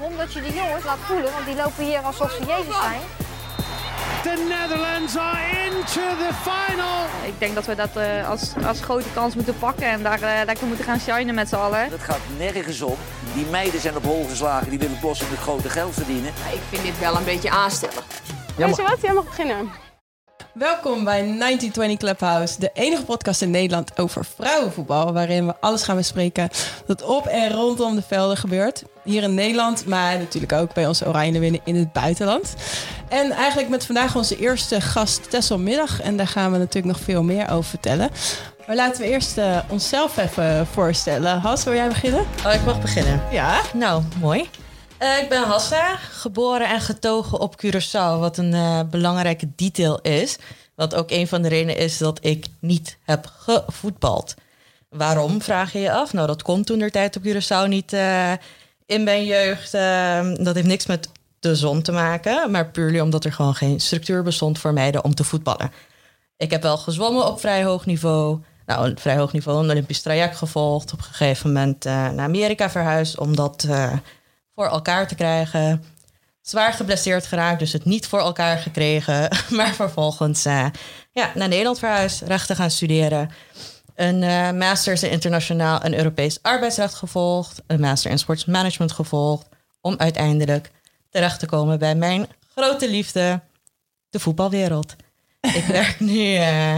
erom dat je de jongens laat voelen, want die lopen hier alsof ze Jezus zijn. The Netherlands are into the final. Ik denk dat we dat uh, als, als grote kans moeten pakken en daar uh, lekker moeten gaan shinen met z'n allen. Het gaat nergens om. Die meiden zijn op hol geslagen, die willen plots het grote geld verdienen. Ja, ik vind dit wel een beetje aanstellen. Weet je wat? Jij mag beginnen. Welkom bij 1920 Clubhouse, de enige podcast in Nederland over vrouwenvoetbal, waarin we alles gaan bespreken dat op en rondom de velden gebeurt. Hier in Nederland, maar natuurlijk ook bij onze Oranje winnen in het buitenland. En eigenlijk met vandaag onze eerste gast Tessel Middag. En daar gaan we natuurlijk nog veel meer over vertellen. Maar laten we eerst uh, onszelf even voorstellen. Has, wil jij beginnen? Oh, ik mag beginnen. Ja. Nou, mooi. Uh, ik ben Hassa, geboren en getogen op Curaçao, wat een uh, belangrijke detail is. Wat ook een van de redenen is dat ik niet heb gevoetbald. Waarom, vraag je je af? Nou, dat komt toen de tijd op Curaçao niet in mijn jeugd. dat heeft niks met de zon te maken, maar puur omdat er gewoon geen structuur bestond voor meiden om te voetballen. Ik heb wel gezwommen op vrij hoog niveau. Nou, een vrij hoog niveau, een Olympisch traject gevolgd. Op een gegeven moment naar Amerika verhuisd, omdat voor elkaar te krijgen. Zwaar geblesseerd geraakt, dus het niet voor elkaar gekregen. Maar vervolgens uh, ja, naar Nederland verhuisd, rechten gaan studeren. Een uh, masters in internationaal en Europees arbeidsrecht gevolgd. Een master in sportsmanagement gevolgd. Om uiteindelijk terecht te komen bij mijn grote liefde, de voetbalwereld. Ik werk nu uh,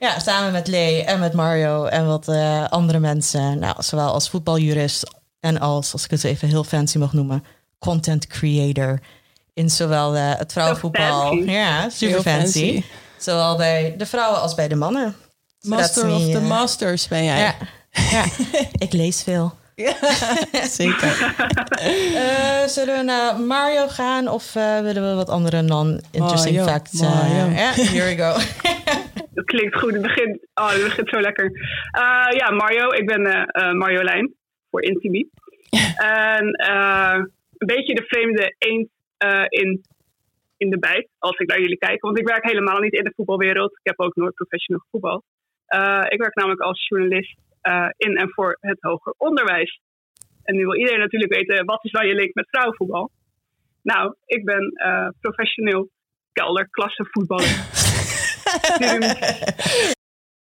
ja, samen met Lee en met Mario en wat andere mensen. Nou, zowel als voetbaljurist en als, als ik het even heel fancy mag noemen, content creator. In zowel het vrouwenvoetbal. Ja, super fancy. fancy. Zowel bij de vrouwen als bij de mannen. Master of the Masters ben jij. Ja, ja. ik lees veel. Ja, zeker. uh, zullen we naar Mario gaan of uh, willen we wat andere non-interesting facts? Uh, yeah, here we go. dat klinkt goed. Het begint, oh, het begint zo lekker. ja, Mario. Ik ben Marjolein voor Intibi. en uh, een beetje de vreemde eend uh, in, in de bijt, als ik naar jullie kijk. Want ik werk helemaal niet in de voetbalwereld. Ik heb ook nooit professioneel gevoetbald. Uh, ik werk namelijk als journalist in en voor het hoger onderwijs. En nu wil iedereen natuurlijk weten, wat is dan je link met vrouwenvoetbal? Nou, ik ben professioneel kelderklassevoetballer.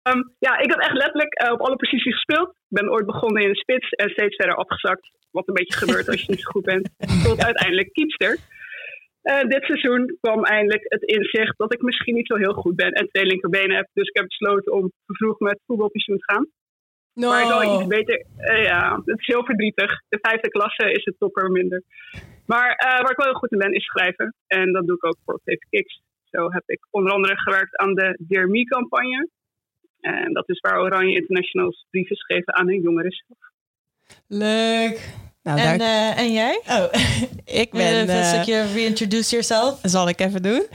Um, ja, ik heb echt letterlijk uh, op alle posities gespeeld. Ik ben ooit begonnen in de spits en steeds verder afgezakt. Wat een beetje gebeurt als je niet zo goed bent. Tot uiteindelijk keepster. Uh, dit seizoen kwam eindelijk het inzicht dat ik misschien niet zo heel goed ben en twee linkerbenen heb. Dus ik heb besloten om vroeg met voetbalpensioen te gaan. No. Maar ik wil iets beter. Uh, ja, het is heel verdrietig. De vijfde klasse is het topper minder. Maar waar ik wel heel goed in ben, is schrijven. En dat doe ik ook voor TV Kicks. Zo heb ik onder andere gewerkt aan de Dear Me-campagne. En dat is waar Oranje Internationals brieven schreven aan hun jongeren zelf. Leuk. Nou, en, daar... uh, en jij? Oh, ik ben... Uh, een stukje reintroduce yourself. Zal ik even doen.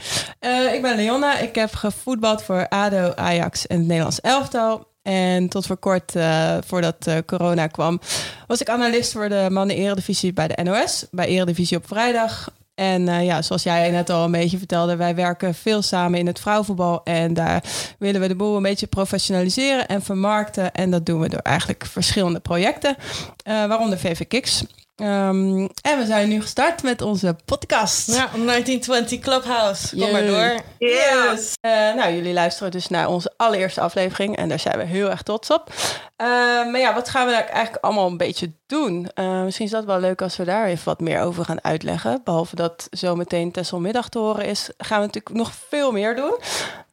Uh, ik ben Leonna. Ik heb gevoetbald voor ADO, Ajax en het Nederlands elftal. En tot voor kort, uh, voordat uh, corona kwam, was ik analist voor de mannen-eredivisie bij de NOS. Bij Eredivisie op vrijdag. En uh, ja, zoals jij net al een beetje vertelde, wij werken veel samen in het vrouwenvoetbal. En daar willen we de boel een beetje professionaliseren en vermarkten. En dat doen we door eigenlijk verschillende projecten, uh, waaronder VV Kicks. Um, en we zijn nu gestart met onze podcast. Ja, 1920 Clubhouse. Kom maar door. Yes. Uh, nou, jullie luisteren dus naar onze allereerste aflevering. En daar zijn we heel erg trots op. Uh, maar ja, wat gaan we daar eigenlijk allemaal een beetje doen? Uh, misschien is dat wel leuk als we daar even wat meer over gaan uitleggen. Behalve dat zometeen Tesselmiddag te horen is, gaan we natuurlijk nog veel meer doen.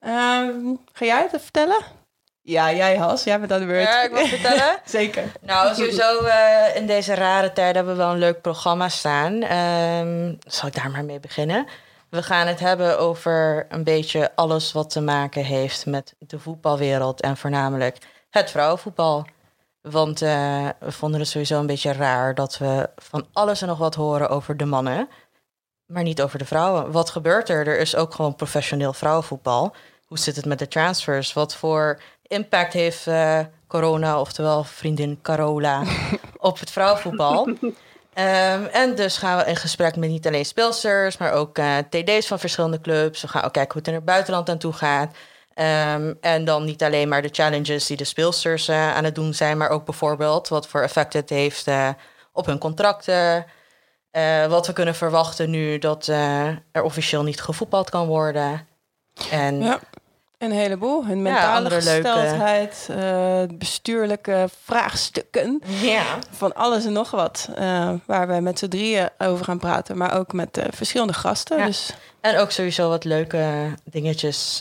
Ehm, ga jij het vertellen? Ja, jij Has, jij bent aan de beurt. Ja, ik wil vertellen. Zeker. Nou, sowieso uh, in deze rare tijden hebben we wel een leuk programma staan. Um, zal ik daar maar mee beginnen? We gaan het hebben over een beetje alles wat te maken heeft met de voetbalwereld en voornamelijk het vrouwenvoetbal. Want uh, we vonden het sowieso een beetje raar dat we van alles en nog wat horen over de mannen, maar niet over de vrouwen. Wat gebeurt er? Er is ook gewoon professioneel vrouwenvoetbal. Hoe zit het met de transfers? Wat voor impact heeft uh, corona, oftewel vriendin Carola, op het vrouwenvoetbal? Um, en dus gaan we in gesprek met niet alleen speelsters, maar ook uh, TD's van verschillende clubs. We gaan ook kijken hoe het in het buitenland aan toe gaat. Um, en dan niet alleen maar de challenges die de speelsters uh, aan het doen zijn, maar ook bijvoorbeeld wat voor effect het heeft uh, op hun contracten. Eh, wat we kunnen verwachten nu dat eh, er officieel niet gevoetbald kan worden. En Ja. Een heleboel. Hun mentale andere leuke- gesteldheid, eh, bestuurlijke vraagstukken. ja. Van alles en nog wat. eh, waar we met z'n drieën over gaan praten. Maar ook met eh, verschillende gasten. Ja. Dus En ook sowieso wat leuke dingetjes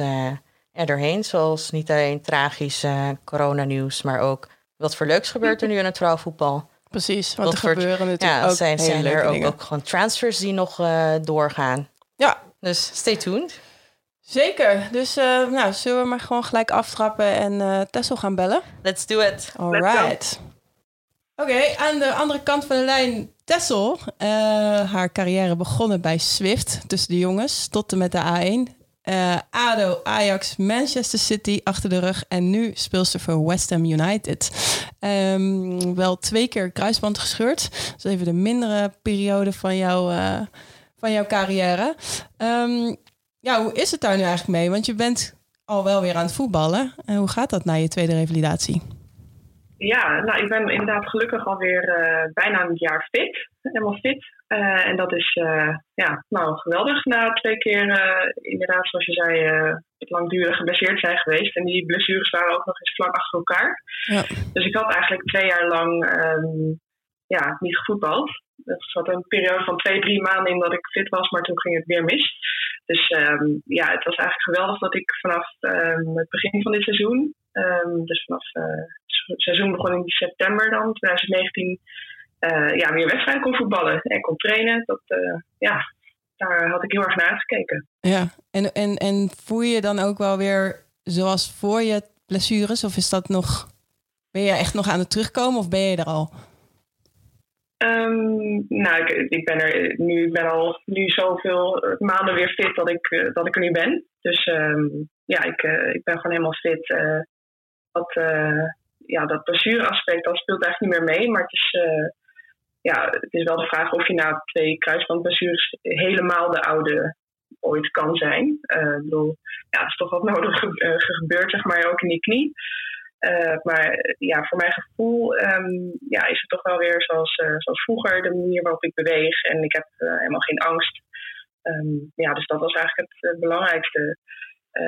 er doorheen. Zoals niet alleen tragisch coronanieuws, maar ook wat voor leuks gebeurt er nu in het vrouwenvoetbal. precies. Want Wat er voor- gebeuren natuurlijk Ja, ook zijn, zijn er ook, ook gewoon transfers die nog doorgaan. Ja, Dus stay tuned. Zeker. Dus eh, nou, zullen we maar gewoon gelijk aftrappen en eh Tessel gaan bellen? Let's do it. All right. Oké, aan de andere kant van de lijn Tessel. Eh, haar carrière begonnen bij Swift tussen de jongens tot en met de A1. Eh, ADO, Ajax, Manchester City achter de rug. En nu speelt ze voor West Ham United. Ehm, wel twee keer kruisband gescheurd. Dat is even de mindere periode van, jouw eh, van jouw carrière. Ehm, ja, hoe is het daar nu eigenlijk mee? Want je bent al wel weer aan het voetballen. En hoe gaat dat na je tweede revalidatie? Ja, nou, ik ben inderdaad gelukkig alweer eh bijna een jaar fit. Helemaal fit. Eh, en dat is eh, ja, nou, geweldig na twee keer, inderdaad, zoals je zei, het langdurig geblesseerd zijn geweest. En die blessures waren ook nog eens vlak achter elkaar. Ja. Dus ik had eigenlijk twee jaar lang ehm, ja, niet gevoetbald. Er zat een periode van twee, drie maanden in dat ik fit was, maar toen ging het weer mis. Dus ehm, ja, het was eigenlijk geweldig dat ik vanaf ehm, het begin van dit seizoen, ehm, dus vanaf eh, het seizoen begon in september dan, 2019, eh, ja, weer wedstrijden kon voetballen en kon trainen. Dat, eh, ja, daar had ik heel erg naar uitgekeken. Ja, en, en, en voel je je dan ook wel weer zoals voor je blessures? Of is dat nog. Ben je echt nog aan het terugkomen of ben je er al? Ehm, nou, ik, ik ben er nu, ik ben al nu zoveel maanden weer fit dat ik, eh, dat ik er nu ben. Dus ehm, ja, ik, eh, ik ben gewoon helemaal fit. eh dat, ja, dat blessureaspect, dat speelt eigenlijk niet meer mee. Maar het is, ja, het is wel de vraag of je na twee kruisbandblessures helemaal de oude ooit kan zijn. Ik bedoel, ja, is toch wat nodig ge- gebeurd, zeg maar, ook in die knie. Eh, maar ja, voor mijn gevoel ehm, ja, is het toch wel weer zoals, eh, zoals vroeger, de manier waarop ik beweeg. En ik heb eh, helemaal geen angst. Ehm, ja, dus dat was eigenlijk het belangrijkste.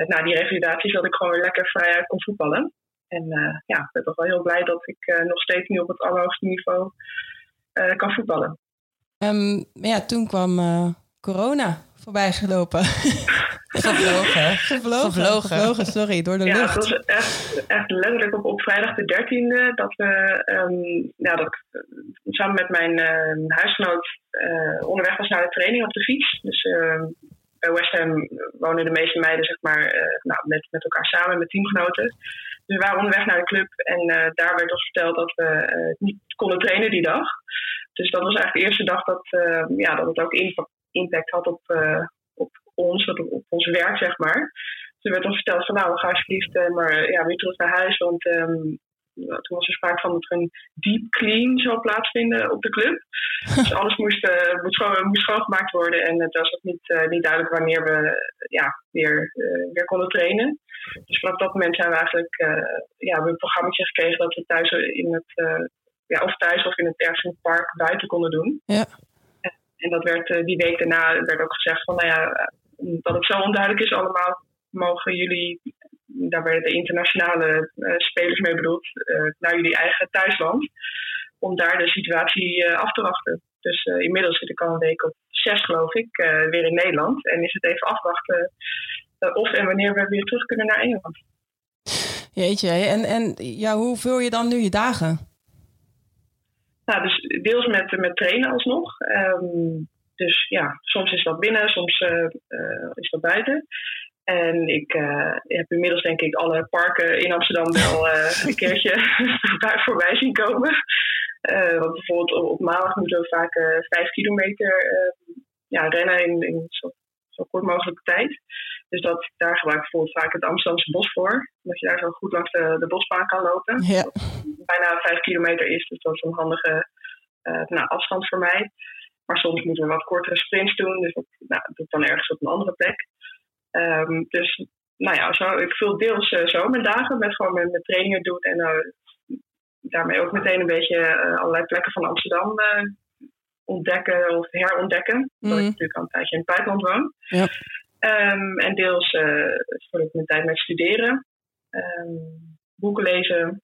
Na die revalidatie dat ik gewoon weer lekker vrijuit kon voetballen. En ja, ik ben toch wel heel blij dat ik nog steeds nu op het allerhoogste niveau kan voetballen. Ehm, ja, toen kwam corona voorbij gelopen. Gevlogen. Gevlogen, Gevlogen. gevlogen, sorry, door de Ja, lucht. het was echt, echt letterlijk op, op vrijdag de 13e dat we ehm, ja, dat ik samen met mijn ehm, huisgenoot eh, onderweg was naar de training op de fiets. Dus ehm, bij West Ham wonen de meeste meiden zeg maar, eh, nou, met, met elkaar samen, met teamgenoten. Dus we waren onderweg naar de club en eh, daar werd ons verteld dat we niet konden trainen die dag. Dus dat was eigenlijk de eerste dag dat, eh, ja, dat het ook impa- impact had op, eh, op ons, op, op ons werk, zeg maar. Toen werd ons verteld van nou, we gaan alsjeblieft eh, maar eh, ja, weer terug naar huis. Want ehm, toen was er sprake van dat er een deep clean zou plaatsvinden op de club. dus alles moest, moest, schoon, moest schoongemaakt worden. En het was ook niet, niet duidelijk wanneer we ja, weer, weer konden trainen. Dus vanaf dat moment zijn we eigenlijk ja, we een programma gekregen dat we thuis in het, ja, of thuis of in het ergens in het park buiten konden doen. Ja. En, dat werd uh, die week daarna werd ook gezegd van nou ja, dat het zo onduidelijk is allemaal, mogen jullie, daar werden de internationale uh, spelers mee bedoeld, naar jullie eigen thuisland. Om daar de situatie af te wachten. Dus inmiddels zit ik al een week of zes, geloof ik, weer in Nederland. En is het even afwachten of en wanneer we weer terug kunnen naar Engeland. Jeetje, en, en ja, hoe vul je dan nu je dagen? Nou, dus deels met, met trainen alsnog. Um, dus ja, soms is dat binnen, soms uh, is dat buiten. En ik uh, heb inmiddels denk ik alle parken in Amsterdam wel uh, een keertje voorbij zien komen. Uh, want bijvoorbeeld op, op maandag moeten we vaak vijf kilometer ja, rennen in, in zo, zo, kort mogelijke tijd. Dus dat, daar gebruik ik bijvoorbeeld vaak het Amsterdamse bos voor. Dat je daar zo goed langs de, de bosbaan kan lopen. Ja. Bijna vijf kilometer is, dus dat is een handige nou, afstand voor mij. Maar soms moeten we wat kortere sprints doen. Dus dat, nou, dat doe ik dan ergens op een andere plek. Um, dus nou ja, zo, ik vul deels uh, zo mijn dagen met gewoon met, met trainingen doen en uh, daarmee ook meteen een beetje allerlei plekken van Amsterdam ontdekken of herontdekken. Omdat ik Mhm. natuurlijk al een tijdje in het buitenland woon. Ja. Ehm, en deels eh vul ik mijn tijd met studeren, Ehm, boeken lezen.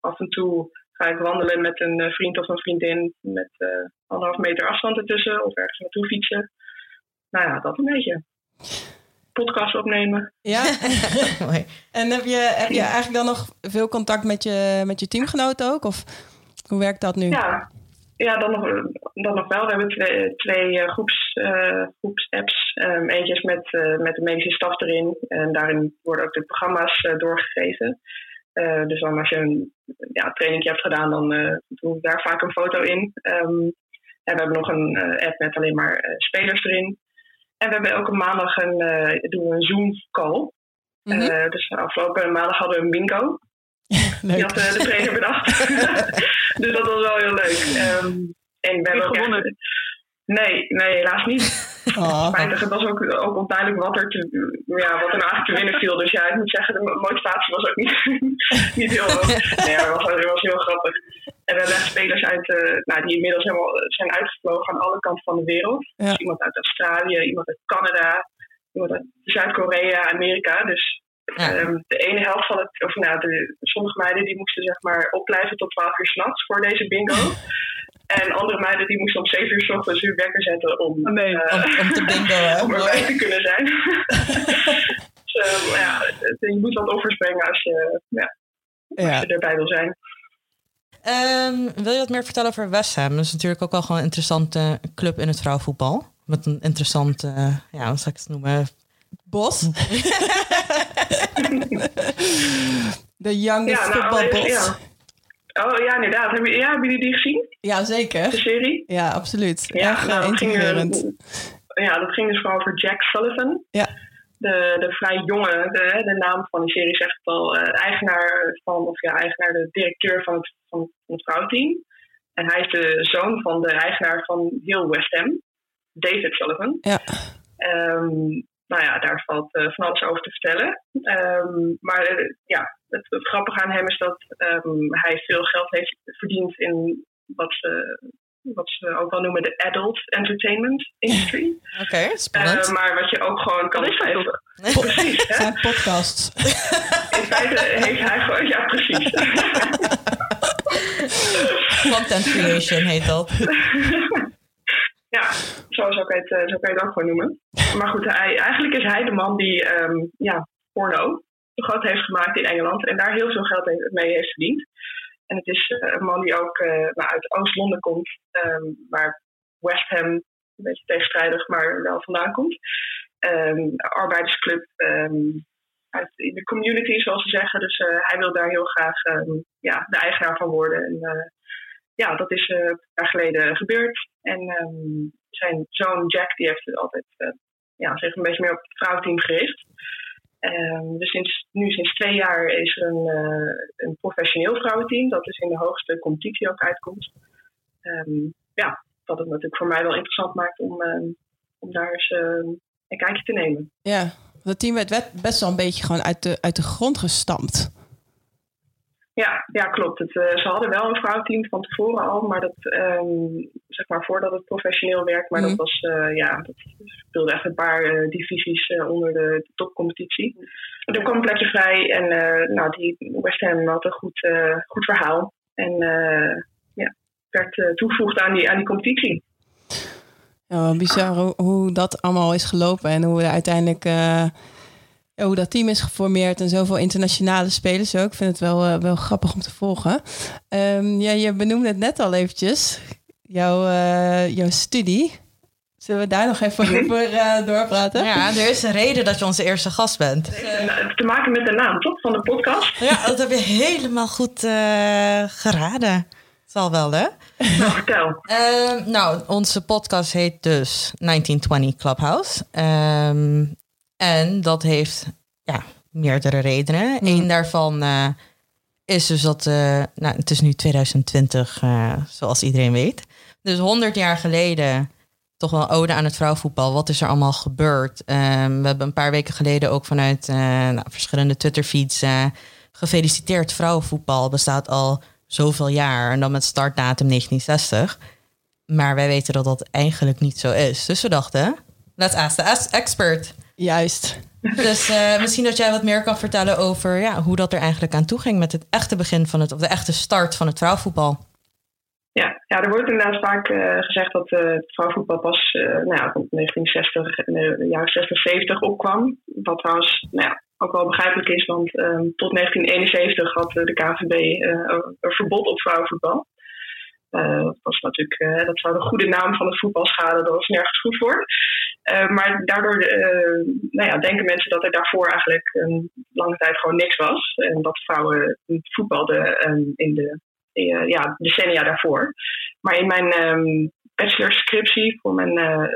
Af en toe ga ik wandelen met een eh, vriend of een vriendin met eh, anderhalf meter afstand ertussen of ergens naartoe fietsen. Nou ja, dat een beetje. Podcast opnemen. Ja. Mooi. en heb je, heb je eigenlijk dan nog veel contact met je, met je teamgenoten ook? Of hoe werkt dat nu? Ja, ja dan, nog, dan nog wel. We hebben twee, twee eh, groeps, eh, groepsapps. Ehm, eentje is met, eh, met de medische staf erin. En daarin worden ook de programma's doorgegeven. Dus dan als je een ja, trainingje hebt gedaan, dan doe ik daar vaak een foto in. Ehm, en we hebben nog een app met alleen maar spelers erin. En we hebben elke maandag een, doen we een Zoom-call. Mhm. Eh, dus afgelopen maandag hadden we een bingo. Die Leuk. had eh, de trainer bedacht. dus dat was wel heel leuk. Ehm, en we hebben ook echt- Nee, nee, helaas niet. Oh. Het was ook, ook onduidelijk wat er, te, ja, wat er nou eigenlijk te winnen viel. Dus ja, ik moet zeggen, de motivatie was ook niet, niet heel hoog. Nee, maar het was, het was heel grappig. En we hebben echt spelers uit, eh, nou, die inmiddels helemaal zijn uitgevlogen aan alle kanten van de wereld. Ja. Dus iemand uit Australië, iemand uit Canada, iemand uit Zuid-Korea, Amerika. Dus Ja. ehm, de ene helft van het, of nou, de, sommige meiden die moesten zeg maar opblijven tot 12 uur s'nachts voor deze bingo. En andere meiden die moesten om 7 uur s ochtends hun wekker zetten om, Om, eh, om te bingoen. om Mooi. erbij te kunnen zijn. dus eh, ja, het- je moet wat offers brengen als je, ja, als Ja. je erbij wil zijn. Ehm, wil je wat meer vertellen over West Ham? Dat is natuurlijk ook wel gewoon een interessante club in het vrouwenvoetbal. Met een interessante, eh, ja, wat zou ik het noemen? Bos. De youngest Ja, nou, boss. ja. Oh ja, inderdaad. Hebben, ja, hebben jullie die gezien? Ja, zeker. De serie? Ja, absoluut. Ja, Echt eh, nou, dat ging, intrigerend. eh, ja, dat ging dus vooral over Jack Sullivan. Ja. De, de vrij jonge, de, de naam van die serie zegt het al, eh, eigenaar van, of ja, eigenaar, de directeur van het, van, van het vrouwenteam. En hij is de zoon van de eigenaar van heel West Ham, David Sullivan. Ja. Ehm, nou ja, daar valt eh, van alles over te vertellen. Ehm, maar eh, ja, het, het grappige aan hem is dat ehm, hij veel geld heeft verdiend in wat ze, wat ze ook wel noemen de adult entertainment industry. Oké, spannend. Eh, maar wat je ook gewoon kan beschrijven. Precies, hè? Zijn podcasts. In feite heeft hij gewoon, ja precies. Content creation heet dat. Ja, zo, zo, kan je het, eh, zo kan je het ook gewoon noemen. Maar goed, hij, eigenlijk is hij de man die ehm, ja, porno groot heeft gemaakt in Engeland en daar heel veel geld mee heeft verdiend. En het is eh, een man die ook eh, uit Oost-Londen komt, ehm, waar West Ham een beetje tegenstrijdig, maar wel vandaan komt. Ehm, arbeidersclub uit in de community, zoals ze zeggen. Dus hij wil daar heel graag ja, de eigenaar van worden. En ja, dat is eh, een jaar geleden gebeurd. En ehm, zijn zoon Jack, die heeft altijd eh, ja, zich een beetje meer op het vrouwenteam gericht. Ehm, dus sinds, nu sinds twee jaar is er een, eh, een professioneel vrouwenteam, dat dus in de hoogste competitie ook uitkomt. Ehm, ja, wat het natuurlijk voor mij wel interessant maakt om, om daar eens een kijkje te nemen. Ja, dat team werd best wel een beetje gewoon uit de, uit de grond gestampt. Ja, ja klopt. Het, eh, ze hadden wel een vrouwenteam van tevoren al, maar dat, ehm, zeg maar voordat het professioneel werd, maar Mhm. dat was, eh, ja, dat speelde echt een paar eh, divisies onder de, de topcompetitie. En er kwam een plekje vrij en nou, die West Ham had een goed, goed verhaal en ja, werd toegevoegd aan die, aan die competitie. Ja, bizar hoe, hoe dat allemaal is gelopen en hoe er uiteindelijk hoe dat team is geformeerd en zoveel internationale spelers ook. Ik vind het wel, eh, wel grappig om te volgen. Ehm, ja, je benoemde het net al eventjes, jouw, eh, jouw studie. Zullen we daar nog even over eh, doorpraten? Ja, er is een reden dat je onze eerste gast bent. En, te maken met de naam, toch? Van de podcast. Ja, dat heb je helemaal goed eh, geraden. Zal wel, hè? Nou, vertel. Ehm, nou, onze podcast heet dus 1920 Clubhouse. Ehm, en dat heeft ja, meerdere redenen. Eén daarvan eh, is dus dat... eh, nou, het is nu 2020, eh, zoals iedereen weet. Dus 100 jaar geleden toch wel ode aan het vrouwenvoetbal. Wat is er allemaal gebeurd? Ehm, we hebben een paar weken geleden ook vanuit nou, verschillende Twitterfeeds... gefeliciteerd, vrouwenvoetbal bestaat al zoveel jaar. En dan met startdatum 1960. Maar wij weten dat dat eigenlijk niet zo is. Dus we dachten, let's ask the expert. Juist. Dus uh, misschien dat jij wat meer kan vertellen over ja, hoe dat er eigenlijk aan toe ging met het echte begin van het, of de echte start van het vrouwenvoetbal. Ja, ja, er wordt inderdaad vaak uh, gezegd dat uh, het vrouwenvoetbal pas uh, nou ja, rond 1960, de jaren 60, 70 opkwam. Wat trouwens nou ja, ook wel begrijpelijk is, want um, tot 1971 had de KVB een verbod op vrouwenvoetbal. dat was natuurlijk, dat zou de goede naam van het voetbal schaden, dat was nergens goed voor. Maar daardoor nou ja, denken mensen dat er daarvoor eigenlijk een lange tijd gewoon niks was. En dat vrouwen voetbalden um, in de uh, ja, decennia daarvoor. Maar in mijn um, bachelorscriptie voor mijn uh,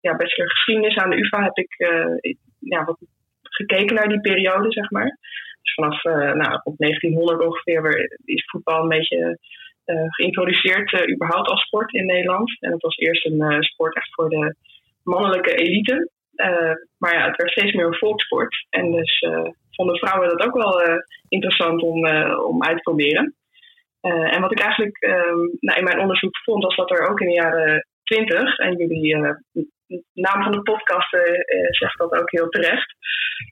ja, bachelor aan de UvA heb ik wat gekeken naar die periode, zeg maar. Dus vanaf nou, op 1900 ongeveer is voetbal een beetje geïntroduceerd, überhaupt als sport in Nederland. En het was eerst een sport echt voor de mannelijke elite. maar ja, het werd steeds meer een volkssport. En dus vonden vrouwen dat ook wel interessant om, om uit te proberen. En wat ik eigenlijk uh, nou, in mijn onderzoek vond, was dat er ook in de jaren 20, en jullie naam van de podcast zegt dat ook heel terecht,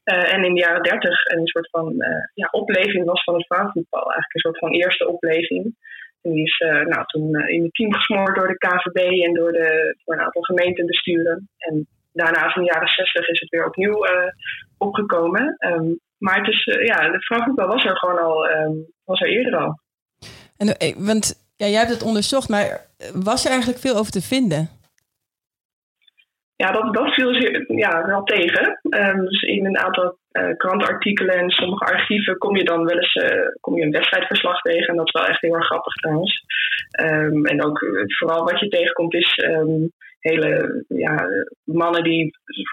en in de jaren 30 een soort van ja, opleving was van het vrouwenvoetbal. Eigenlijk een soort van eerste opleving. Die is nou, toen in het team gesmoord door de KVB en door, de, door een aantal gemeentebesturen. En daarna in de jaren 60 is het weer opnieuw opgekomen. Um, maar het is, ja, de vrouwenvoetbal was er gewoon al, um, was er eerder al. En, eh, want ja, jij hebt het onderzocht, maar was er eigenlijk veel over te vinden? Ja, dat, dat viel ja, wel tegen. Um, dus in een aantal uh, krantartikelen en sommige archieven kom je dan wel eens uh, kom je een wedstrijdverslag tegen. En dat is wel echt heel erg grappig trouwens. Um, en ook vooral wat je tegenkomt is um, hele ja, mannen die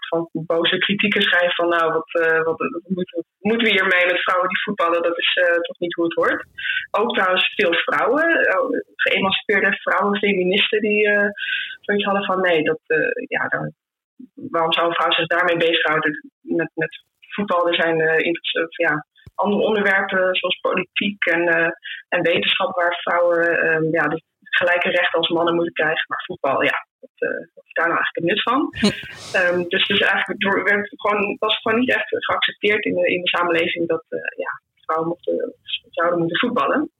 van boze kritieken schrijven van nou, wat, uh, wat, wat moeten, moeten, we hiermee met vrouwen die voetballen? Dat is uh, toch niet hoe het hoort. Ook trouwens veel vrouwen, uh, geëmancipeerde vrouwen, feministen die zoiets hadden van nee, dat, ja, waarom zou een vrouw zich daarmee bezighouden met, met voetbal? Er zijn ja, andere onderwerpen zoals politiek en, en wetenschap waar vrouwen ja, de gelijke rechten als mannen moeten krijgen. Maar voetbal, ja, wat, uh, wat is daar nou eigenlijk het nut van? um, dus, dus eigenlijk door, werd gewoon, was het gewoon niet echt geaccepteerd in de, in de samenleving dat uh, ja, vrouwen mochten, zouden moeten voetballen.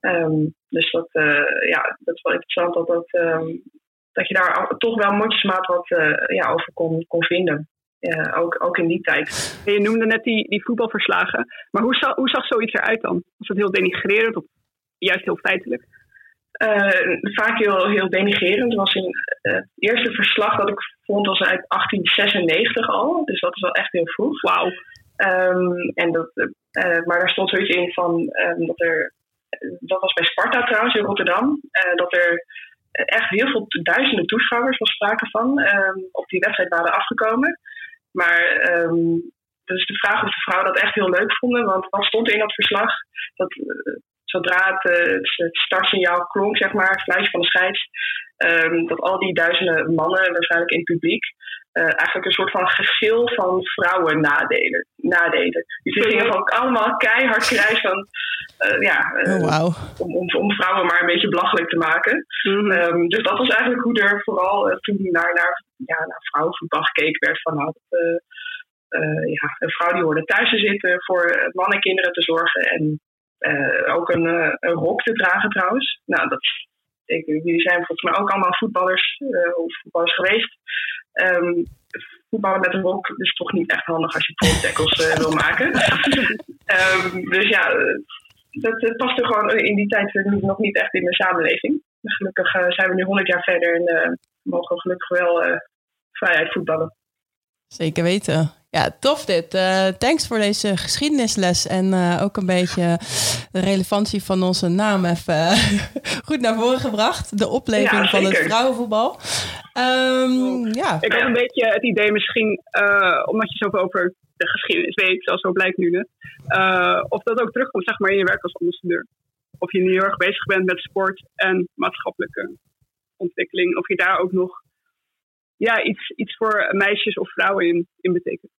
Um, dus dat, uh, ja, dat is wel interessant dat, dat, um, dat je daar toch wel mondjesmaat wat ja, over kon, kon vinden. Ja, ook, ook in die tijd. Je noemde net die, die voetbalverslagen. Maar hoe, zag, hoe zag zoiets eruit dan? Was het heel denigrerend of juist heel feitelijk? Uh, vaak heel, heel denigerend. was in, uh, het eerste verslag dat ik vond was uit 1896 al. Dus dat is wel echt heel vroeg. Wauw. Um, en dat, uh, maar daar stond zoiets in van um, dat er. Dat was bij Sparta trouwens in Rotterdam. dat er echt heel veel duizenden toeschouwers was sprake van. Um, op die wedstrijd waren afgekomen. Maar dus de vraag of de vrouwen dat echt heel leuk vonden. Want wat stond er in dat verslag? Dat zodra het, uh, het startsignaal klonk, zeg maar, het fluitje van de scheids, um, dat al die duizenden mannen, waarschijnlijk in het publiek, uh, eigenlijk een soort van geschil van vrouwen nadeden. nadeden. Dus die gingen ook allemaal keihard krijgen van, uh, ja, oh, wow. om, om, om, vrouwen maar een beetje belachelijk te maken. Mm -hmm. um, dus dat was eigenlijk hoe er vooral toen naar, naar, ja, naar vrouwenvoetbal gekeken werd van, nou, ja, een vrouw die hoorde thuis te zitten voor mannen en kinderen te zorgen en uh, ook een, uh, een, rok te dragen trouwens. Nou, dat, ik, jullie zijn volgens mij ook allemaal voetballers uh, of voetballers geweest. Um, voetballen met een rok is toch niet echt handig als je pro-tackles wil maken. um, dus ja, dat, dat past er gewoon in die tijd nog niet echt in de samenleving. Gelukkig zijn we nu 100 jaar verder en mogen we gelukkig wel vrijheid voetballen. Zeker weten. Ja, tof dit. Uh, thanks voor deze geschiedenisles en uh, ook een beetje de relevantie van onze naam even goed naar voren gebracht. De opleving ja, van het vrouwenvoetbal. Um, ja. Ik had een beetje het idee misschien, uh, omdat je zoveel over de geschiedenis weet, zoals zo blijkt nu, of dat ook terugkomt zeg maar, in je werk als ambassadeur. Of je nu heel erg bezig bent met sport en maatschappelijke ontwikkeling. Of je daar ook nog ja, iets, iets voor meisjes of vrouwen in, in betekent.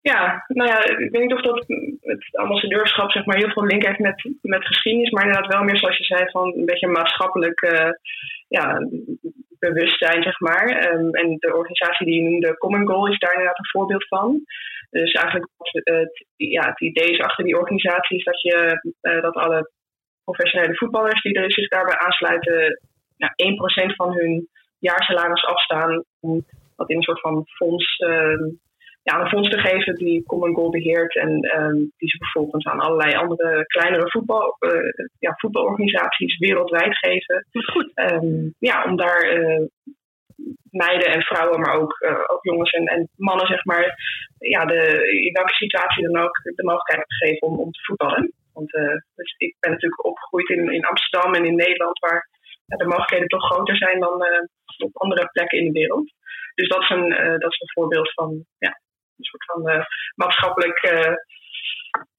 Ja, nou ja, ik niet of dat het ambassadeurschap zeg maar heel veel link heeft met, met geschiedenis, maar inderdaad wel meer zoals je zei van een beetje maatschappelijk uh, ja, bewustzijn, zeg maar. Ehm, en de organisatie die je noemde, Common Goal, is daar inderdaad een voorbeeld van. Dus eigenlijk het, ja, het idee is achter die organisatie is dat, je, dat alle professionele voetballers die er zich daarbij aansluiten, nou, 1% van hun jaarsalaris afstaan om dat in een soort van fonds, ehm, ja, een fonds te geven die Common Goal beheert en ehm, die ze vervolgens aan allerlei andere kleinere voetbal, uh, ja, voetbalorganisaties wereldwijd geven. Goed. Um, ja, om daar uh, meiden en vrouwen, maar ook, uh, ook jongens en, en, mannen, zeg maar, ja, de, in welke situatie dan ook de mogelijkheid te geven om, om te voetballen. Want dus ik ben natuurlijk opgegroeid in, in Amsterdam en in Nederland, waar de mogelijkheden toch groter zijn dan op andere plekken in de wereld. Dus dat is een, dat is een voorbeeld van ja, een soort van uh, maatschappelijk uh,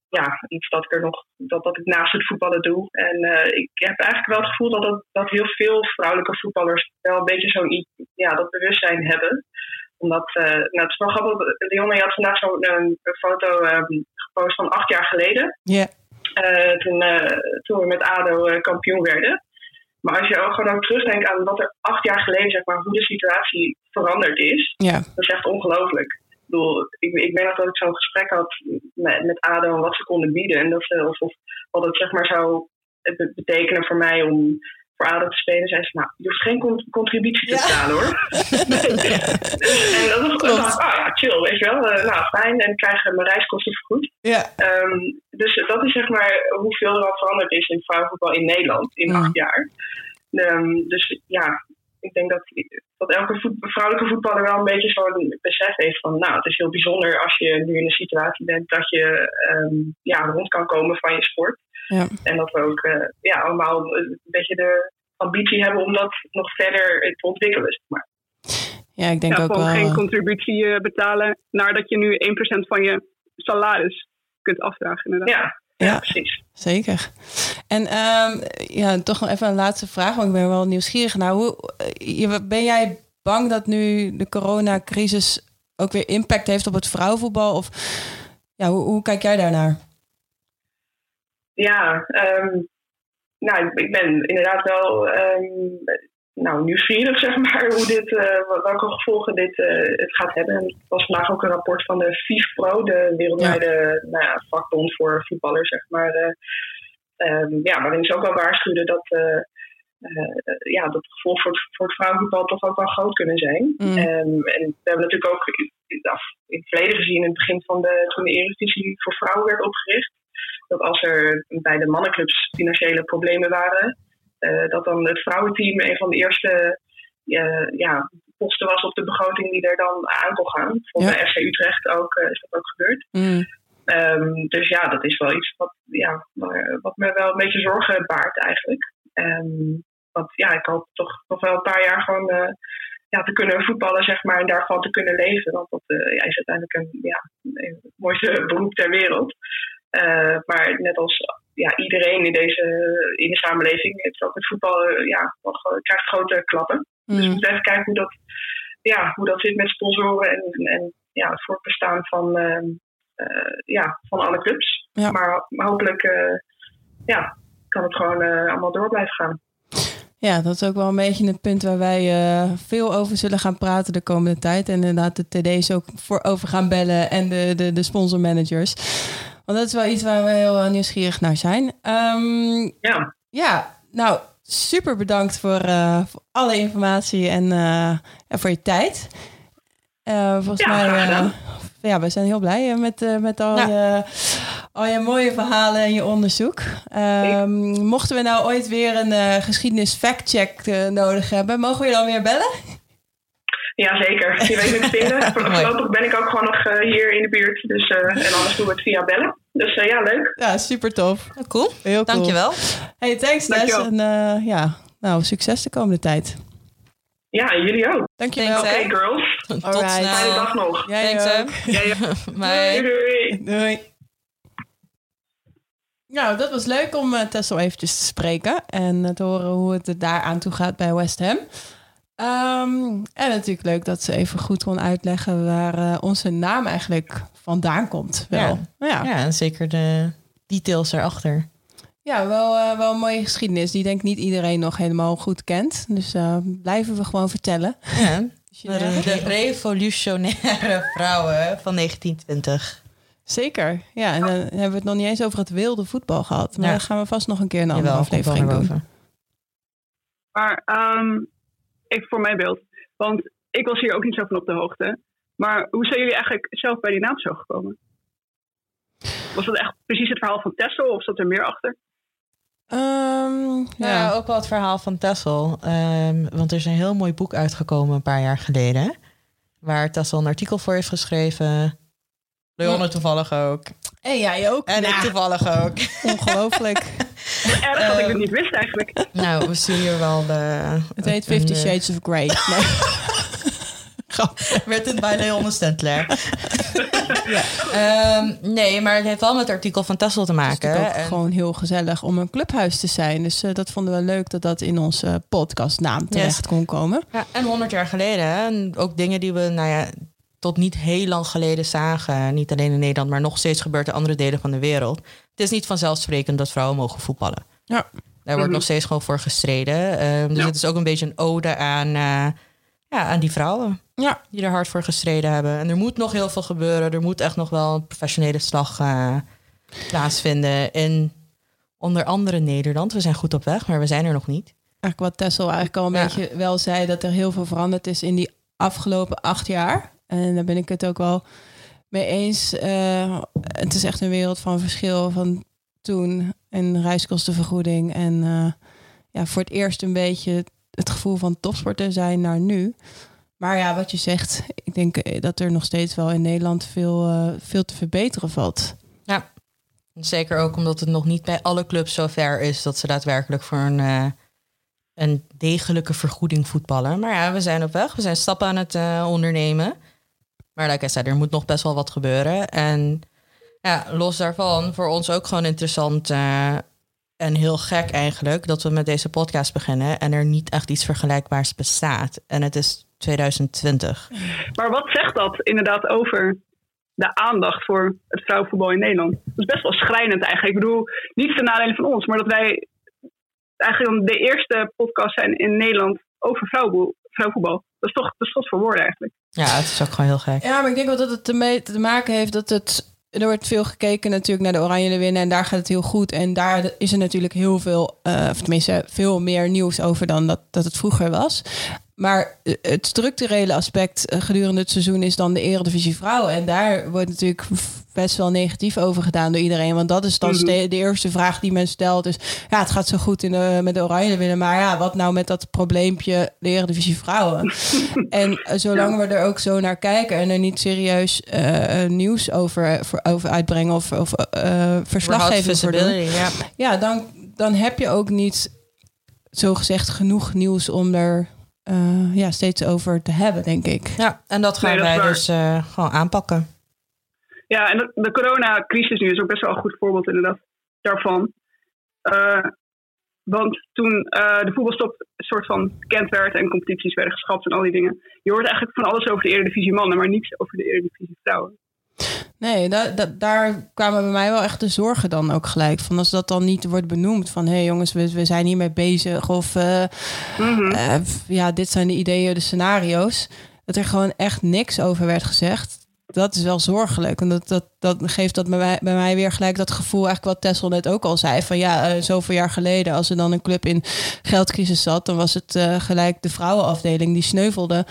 ja, iets dat ik er nog dat, dat ik naast het voetballen doe. En ik heb eigenlijk wel het gevoel dat, dat, dat heel veel vrouwelijke voetballers wel een beetje zo'n ja, dat bewustzijn hebben omdat, uh, nou, het is wel grappig, Leon, je had vandaag zo'n een, foto um, gepost van acht jaar geleden. Ja. Yeah. Toen, toen we met ADO kampioen werden. Maar als je ook gewoon ook terugdenkt aan wat er acht jaar geleden, zeg maar, hoe de situatie veranderd is, ja. dat is echt ongelooflijk. Ik bedoel, ik, ik weet nog dat ik zo'n gesprek had met, met ADO en wat ze konden bieden. En dat ze, of, of wat het zeg maar zou betekenen voor mij om voor ADO te spelen. Zei ze, nou, je hoeft geen contributie te betalen ja. hoor. en dat was gewoon, ah ja, chill, weet je wel. Uh, nou, fijn. En ik krijg mijn reiskosten vergoed. Ja. Um, dus dat is zeg maar hoeveel er al veranderd is in vrouwenvoetbal in Nederland in acht jaar. Um, dus ja, ik denk dat, dat elke voet, vrouwelijke voetballer wel een beetje zo'n besef heeft van, nou, het is heel bijzonder als je nu in een situatie bent dat je um, ja, rond kan komen van je sport. Ja. En dat we ook uh, ja, allemaal een beetje de ambitie hebben om dat nog verder te ontwikkelen. Zeg maar. Ja, ik denk ja, ook gewoon wel. geen contributie uh, betalen naar dat je nu 1% van je salaris kunt afdragen. Inderdaad. Ja, ja, precies. Zeker. En um, ja, toch nog even een laatste vraag, want ik ben wel nieuwsgierig. Nou, hoe, ben jij bang dat nu de coronacrisis ook weer impact heeft op het vrouwenvoetbal? Of ja, hoe, hoe kijk jij daarnaar? Ja, um, nou, ik ben inderdaad wel um, nou, nieuwsgierig, zeg maar, hoe dit, uh, welke gevolgen dit uh, het gaat hebben. En er was vandaag ook een rapport van de FIFPro, de wereldwijde ja. Nou ja, vakbond voor voetballers, zeg maar. Uh, um, ja, waarin ze ook wel waarschuwden dat, ja, dat de gevolgen voor het, voor het vrouwenvoetbal toch ook wel groot kunnen zijn. Mm. Um, en we hebben natuurlijk ook in het verleden gezien, in het begin van de, toen de Eredivisie voor vrouwen werd opgericht, dat als er bij de mannenclubs financiële problemen waren, dat dan het vrouwenteam een van de eerste uh, ja, posten was op de begroting die er dan aan kon gaan. Volgens ja. FC Utrecht ook, uh, is dat ook gebeurd. Mm. Um, dus ja, dat is wel iets wat, ja, wat me wel een beetje zorgen baart eigenlijk. Um, want ja, ik hoop toch nog wel een paar jaar gewoon ja, te kunnen voetballen, zeg maar, en daarvan te kunnen leven. Want dat ja, is uiteindelijk een, ja, een mooiste beroep ter wereld. Uh, maar net als ja, iedereen in deze in de samenleving heeft ook het voetbal ja, wat, krijgt grote klappen. Mm. Dus we moeten even kijken hoe dat, ja, hoe dat zit met sponsoren en, en ja, het voortbestaan van, uh, uh, ja, van alle clubs. Ja. Maar, maar hopelijk ja, kan het gewoon allemaal door blijven gaan. Ja, dat is ook wel een beetje het punt waar wij uh, veel over zullen gaan praten de komende tijd. En inderdaad de TD's ook voor over gaan bellen en de, de, de sponsormanagers. Want dat is wel iets waar we heel nieuwsgierig naar zijn. Um, ja. Ja, nou, super bedankt voor, uh, voor alle informatie en, uh, en voor je tijd. Uh, volgens ja, mij, ja, we zijn heel blij met, met al, ja. je, al je mooie verhalen en je onderzoek. Um, mochten we nou ooit weer een geschiedenis factcheck nodig hebben, mogen we je dan weer bellen? Jazeker, je weet me te vinden. Voorlopig ben ik ook gewoon nog uh, hier in de buurt. Dus, uh, en anders doen we het via bellen. Dus uh, ja, leuk. Ja, super tof. Ja, cool. Heel cool. Dankjewel. Hey, thanks Nes. En ja, nou, succes de komende tijd. Ja, en jullie ook. Dankjewel. Oké, okay, girls. Tot snel. Fijne dag nog. Jij Thanks, ook. Jij Bye. Doei, doei. Doei. Nou, dat was leuk om uh, Tessel eventjes te spreken. En te horen hoe het er daar aan toe gaat bij West Ham. Um, en natuurlijk leuk dat ze even goed kon uitleggen waar uh, onze naam eigenlijk vandaan komt. Wel. Ja. Ja. ja, en zeker de details erachter. Ja, wel, eh, wel een mooie geschiedenis. Die denk ik niet iedereen nog helemaal goed kent. Dus eh, blijven we gewoon vertellen. Ja, de, de revolutionaire vrouwen van 1920. Zeker. Ja, en dan hebben we het nog niet eens over het wilde voetbal gehad. Maar Ja. daar gaan we vast nog een keer een andere Jawel, aflevering doen. Maar ehm, even voor mijn beeld. Want ik was hier ook niet zo van op de hoogte. Maar hoe zijn jullie eigenlijk zelf bij die naam zo gekomen? Was dat echt precies het verhaal van Tessel of zat er meer achter? Ehm, Ja, ja. ook wel het verhaal van Tessel. Ehm, want er is een heel mooi boek uitgekomen een paar jaar geleden. Waar Tessel een artikel voor heeft geschreven. Leonne toevallig ook. En jij ook. En ik Ja, toevallig ook. Ongelooflijk. Erg dat ik Ehm, het niet wist eigenlijk. nou, we zien hier wel de... Het heet Fifty eh, Shades of Grey. Nee. Werd het bij Leonne Stentler. Ehm, nee, maar het heeft wel met het artikel van Tessel te Het is maken. ook En- gewoon heel gezellig om een clubhuis te zijn. Dus eh, dat vonden we leuk dat dat in onze podcastnaam terecht kon komen. Ja, en 100 jaar geleden. hè. En ook dingen die we, nou ja, tot niet heel lang geleden zagen. Niet alleen in Nederland, maar nog steeds gebeurt in andere delen van de wereld. Het is niet vanzelfsprekend dat vrouwen mogen voetballen. Ja. Daar wordt Mhm. nog steeds gewoon voor gestreden. Ehm, dus Ja. het is ook een beetje een ode aan, eh, ja, aan die vrouwen. Ja. Die er hard voor gestreden hebben. En er moet nog heel veel gebeuren. Er moet echt nog wel een professionele slag eh, plaatsvinden. In onder andere Nederland. We zijn goed op weg, maar we zijn er nog niet. Eigenlijk wat Tessel eigenlijk al een Ja. beetje wel zei, dat er heel veel veranderd is in die afgelopen acht jaar. En daar ben ik het ook wel mee eens. Eh, het is echt een wereld van verschil van toen en reiskostenvergoeding. En eh, ja, voor het eerst een beetje het gevoel van topsporter zijn naar nu. Maar ja, wat je zegt, ik denk eh, dat er nog steeds wel in Nederland veel, veel te verbeteren valt. Zeker ook omdat het nog niet bij alle clubs zo ver is dat ze daadwerkelijk voor een, een degelijke vergoeding voetballen. Maar ja, we zijn op weg. We zijn stappen aan het ondernemen. Maar like I said, er moet nog best wel wat gebeuren. En ja, los daarvan, voor ons ook gewoon interessant eh, en heel gek eigenlijk dat we met deze podcast beginnen en er niet echt iets vergelijkbaars bestaat. En het is 2020. Maar wat zegt dat inderdaad over de aandacht voor het vrouwenvoetbal in Nederland? Dat is best wel schrijnend eigenlijk. Ik bedoel, niet ten nadele van ons, maar dat wij eigenlijk de eerste podcast zijn in Nederland over vrouwenvoetbal. Dat is toch, dat is tot voor woorden eigenlijk. Ja, het is ook gewoon heel gek. Ja, maar ik denk wel dat het ermee te maken heeft dat het. Er wordt veel gekeken natuurlijk naar de Oranje winnen en daar gaat het heel goed. En daar is er natuurlijk heel veel, eh, of tenminste veel meer nieuws over dan dat, dat het vroeger was. Maar eh, het structurele aspect eh, gedurende het seizoen is dan de Eredivisie Vrouwen. En daar wordt natuurlijk best wel negatief over gedaan door iedereen. Want dat is dan Mhm. ste- de eerste vraag die men stelt. Dus ja, het gaat zo goed in de, met de Oranje winnen. Maar ja, wat nou met dat probleempje de Eredivisie Vrouwen? En eh, zolang we er ook zo naar kijken en er niet serieus nieuws over, voor, over uitbrengen of, of verslaggeving voor doen, ja. ja, dan, dan heb je ook niet zo gezegd genoeg nieuws om er eh, ja, steeds over te hebben, denk ik. Ja, en dat gaan Nee, dat is wij dus eh, gewoon aanpakken. Ja, en de, de coronacrisis nu is ook best wel een goed voorbeeld inderdaad daarvan. Eh, want toen eh, de voetbalstop een soort van bekend werd en competities werden geschrapt en al die dingen. Je hoort eigenlijk van alles over de Eredivisie mannen, maar niets over de Eredivisie vrouwen. Nee, da, da- daar kwamen bij mij wel echt de zorgen dan ook gelijk van. Als dat dan niet wordt benoemd van... hé hey jongens, we, we zijn hiermee bezig. Of eh, Mhm. eh, ja, dit zijn de ideeën, de scenario's. Dat er gewoon echt niks over werd gezegd. Dat is wel zorgelijk. En dat, dat, dat geeft dat bij mij, bij mij weer gelijk dat gevoel... eigenlijk wat Tessel net ook al zei. Van ja, eh, zoveel jaar geleden... als er dan een club in geldcrisis zat... dan was het gelijk de vrouwenafdeling die sneuvelde.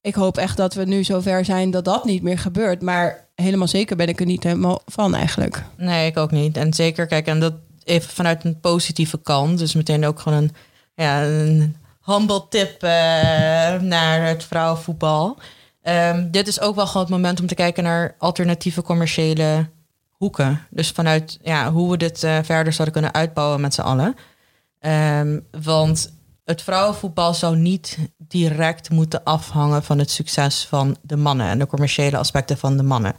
Ik hoop echt dat we nu zover zijn dat dat niet meer gebeurt. Maar helemaal zeker ben ik er niet helemaal van eigenlijk. Nee, ik ook niet. En zeker, kijk, en dat even vanuit een positieve kant. Dus meteen ook gewoon een, ja, een humble tip eh, naar het vrouwenvoetbal. Ehm, dit is ook wel gewoon het moment om te kijken naar alternatieve commerciële hoeken. Dus vanuit ja, hoe we dit eh, verder zouden kunnen uitbouwen met z'n allen. Ehm, want het vrouwenvoetbal zou niet direct moeten afhangen van het succes van de mannen en de commerciële aspecten van de mannen.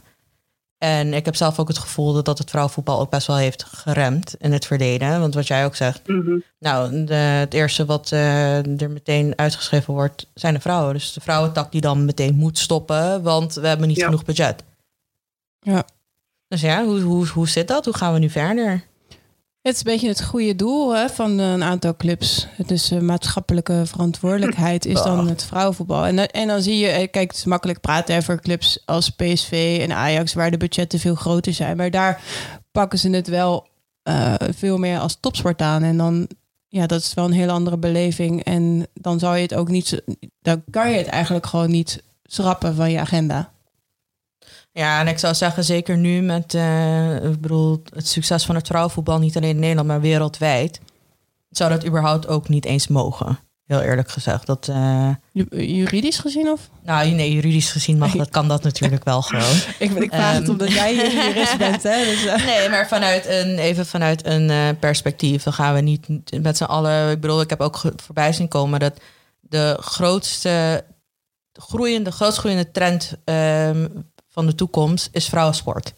En ik heb zelf ook het gevoel dat dat het vrouwenvoetbal ook best wel heeft geremd in het verleden. Want wat jij ook zegt, Mhm. nou, de, het eerste wat eh, er meteen uitgeschreven wordt, zijn de vrouwen. Dus de vrouwentak die dan meteen moet stoppen, want we hebben niet Ja. genoeg budget. Ja. Dus ja, hoe, hoe, hoe zit dat? Hoe gaan we nu verder? Het is een beetje het goede doel hè, van een aantal clubs. Het is uh, maatschappelijke verantwoordelijkheid is dan het vrouwenvoetbal. En, en dan zie je, eh, kijk, het is makkelijk praten over clubs als PSV en Ajax, waar de budgetten veel groter zijn. Maar daar pakken ze het wel uh, veel meer als topsport aan. En dan, ja, dat is wel een hele andere beleving. En dan zou je het ook niet, dan kan je het eigenlijk gewoon niet schrappen van je agenda. Ja, en ik zou zeggen, zeker nu met uh, ik bedoel, het succes van het vrouwenvoetbal, niet alleen in Nederland, maar wereldwijd, zou dat überhaupt ook niet eens mogen. Heel eerlijk gezegd. Dat, uh... Juridisch gezien of? Nou, nee, juridisch gezien mag dat, kan dat natuurlijk wel gewoon. ik, ik vraag um, het omdat jij jurist bent, hè? Dus, uh... Nee, maar vanuit een, even vanuit een uh, perspectief, dan gaan we niet met z'n allen. Ik bedoel, ik heb ook voorbij zien komen dat de grootste groeiende, grootst groeiende trend um, van de toekomst is vrouwensport.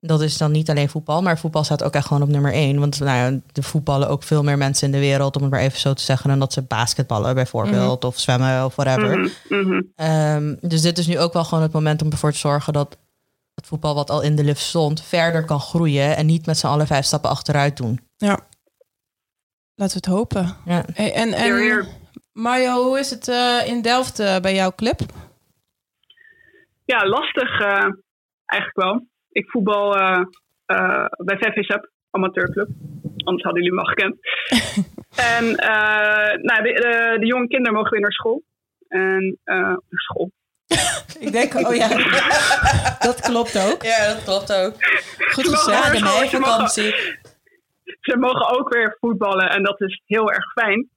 Dat is dan niet alleen voetbal, maar voetbal staat ook echt gewoon op nummer één. Want nou ja, er voetballen ook veel meer mensen in de wereld, om het maar even zo te zeggen, dan dat ze basketballen bijvoorbeeld, Mhm. of zwemmen of whatever. Mhm, Um, dus dit is nu ook wel gewoon het moment om ervoor te zorgen dat het voetbal wat al in de lift stond, verder kan groeien en niet met z'n allen vijf stappen achteruit doen. Ja. Laten we het hopen. Ja. Hey, en, en Mario, hoe is het uh, in Delft uh, bij jouw club? Ja, lastig uh, eigenlijk wel. Ik voetbal uh, bij VVSAP, amateurclub. Anders hadden jullie me al gekend. en nou, de, de, de, jonge kinderen mogen weer naar school. En naar school. Ik denk, oh ja, dat klopt ook. Ja, dat klopt ook. Goed gezegd, de meivakantie. Ze mogen ook weer voetballen en dat is heel erg fijn.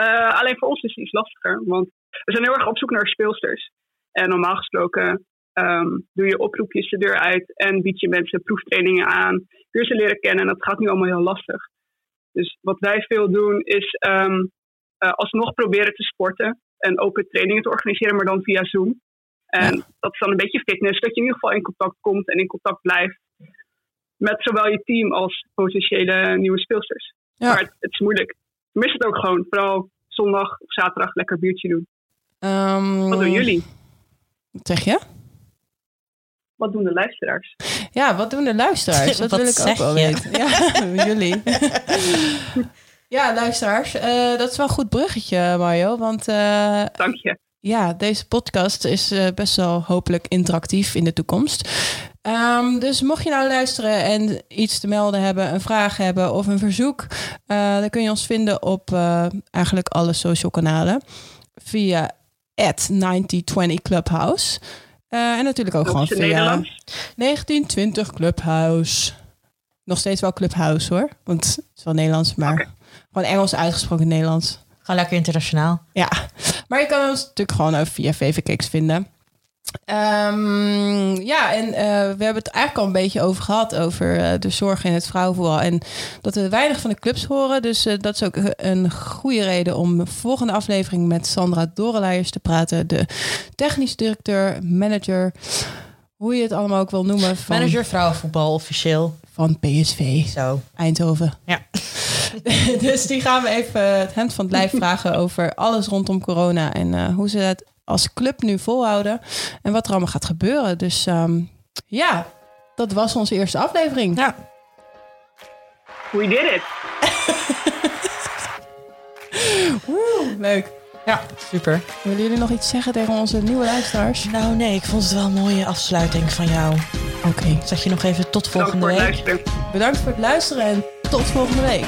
Uh, alleen voor ons is het iets lastiger, want we zijn heel erg op zoek naar speelsters. En normaal gesproken um, doe je oproepjes de deur uit en bied je mensen proeftrainingen aan. Ze leren kennen en dat gaat nu allemaal heel lastig. Dus wat wij veel doen is um, uh, alsnog proberen te sporten en open trainingen te organiseren, maar dan via Zoom. En ja. dat is dan een beetje fitness, dat je in ieder geval in contact komt en in contact blijft met zowel je team als potentiële nieuwe speelsters. Ja. Maar het, het, is moeilijk. Mis het ook gewoon. Vooral zondag of zaterdag lekker biertje doen. Um, wat doen jullie? Wat zeg je? Wat doen de luisteraars? Ja, wat doen de luisteraars? Dat wil ik ook wel weten. Ja, jullie. ja, luisteraars. Uh, dat is wel een goed bruggetje, Mario. Want uh, Dank je. Ja, deze podcast is uh, best wel hopelijk interactief in de toekomst. Um, dus mocht je nou luisteren en iets te melden hebben, een vraag hebben of een verzoek, uh, dan kun je ons vinden op uh, eigenlijk alle social kanalen via 9020 Clubhouse. Uh, en natuurlijk ook gewoon via Nederlands? 1920 Clubhouse. Nog steeds wel Clubhouse hoor, want het is wel Nederlands, maar okay. gewoon Engels uitgesproken Nederlands. Gewoon lekker internationaal. Ja, maar je kan ons natuurlijk gewoon ook via VVKX vinden. Um, ja, en uh, we hebben het eigenlijk al een beetje over gehad, over uh, de zorg in het vrouwenvoetbal. En dat we weinig van de clubs horen. Dus uh, dat is ook een goede reden om de volgende aflevering met Sandra Doreleijers te praten. De technisch directeur, manager, hoe je het allemaal ook wil noemen. Van, manager vrouwenvoetbal officieel. Van PSV. Zo. Eindhoven. Ja. dus die gaan we even het hemd van het lijf vragen over alles rondom corona. En hoe ze het als club nu volhouden en wat er allemaal gaat gebeuren. Dus um, ja, dat was onze eerste aflevering. Ja. We did it. Woe, leuk. Ja, super. Willen jullie nog iets zeggen tegen onze nieuwe luisteraars? Nou nee, ik vond het wel een mooie afsluiting van jou. Oké. Okay. Zeg je nog even tot volgende Bedankt week. Bedankt voor het luisteren en tot volgende week.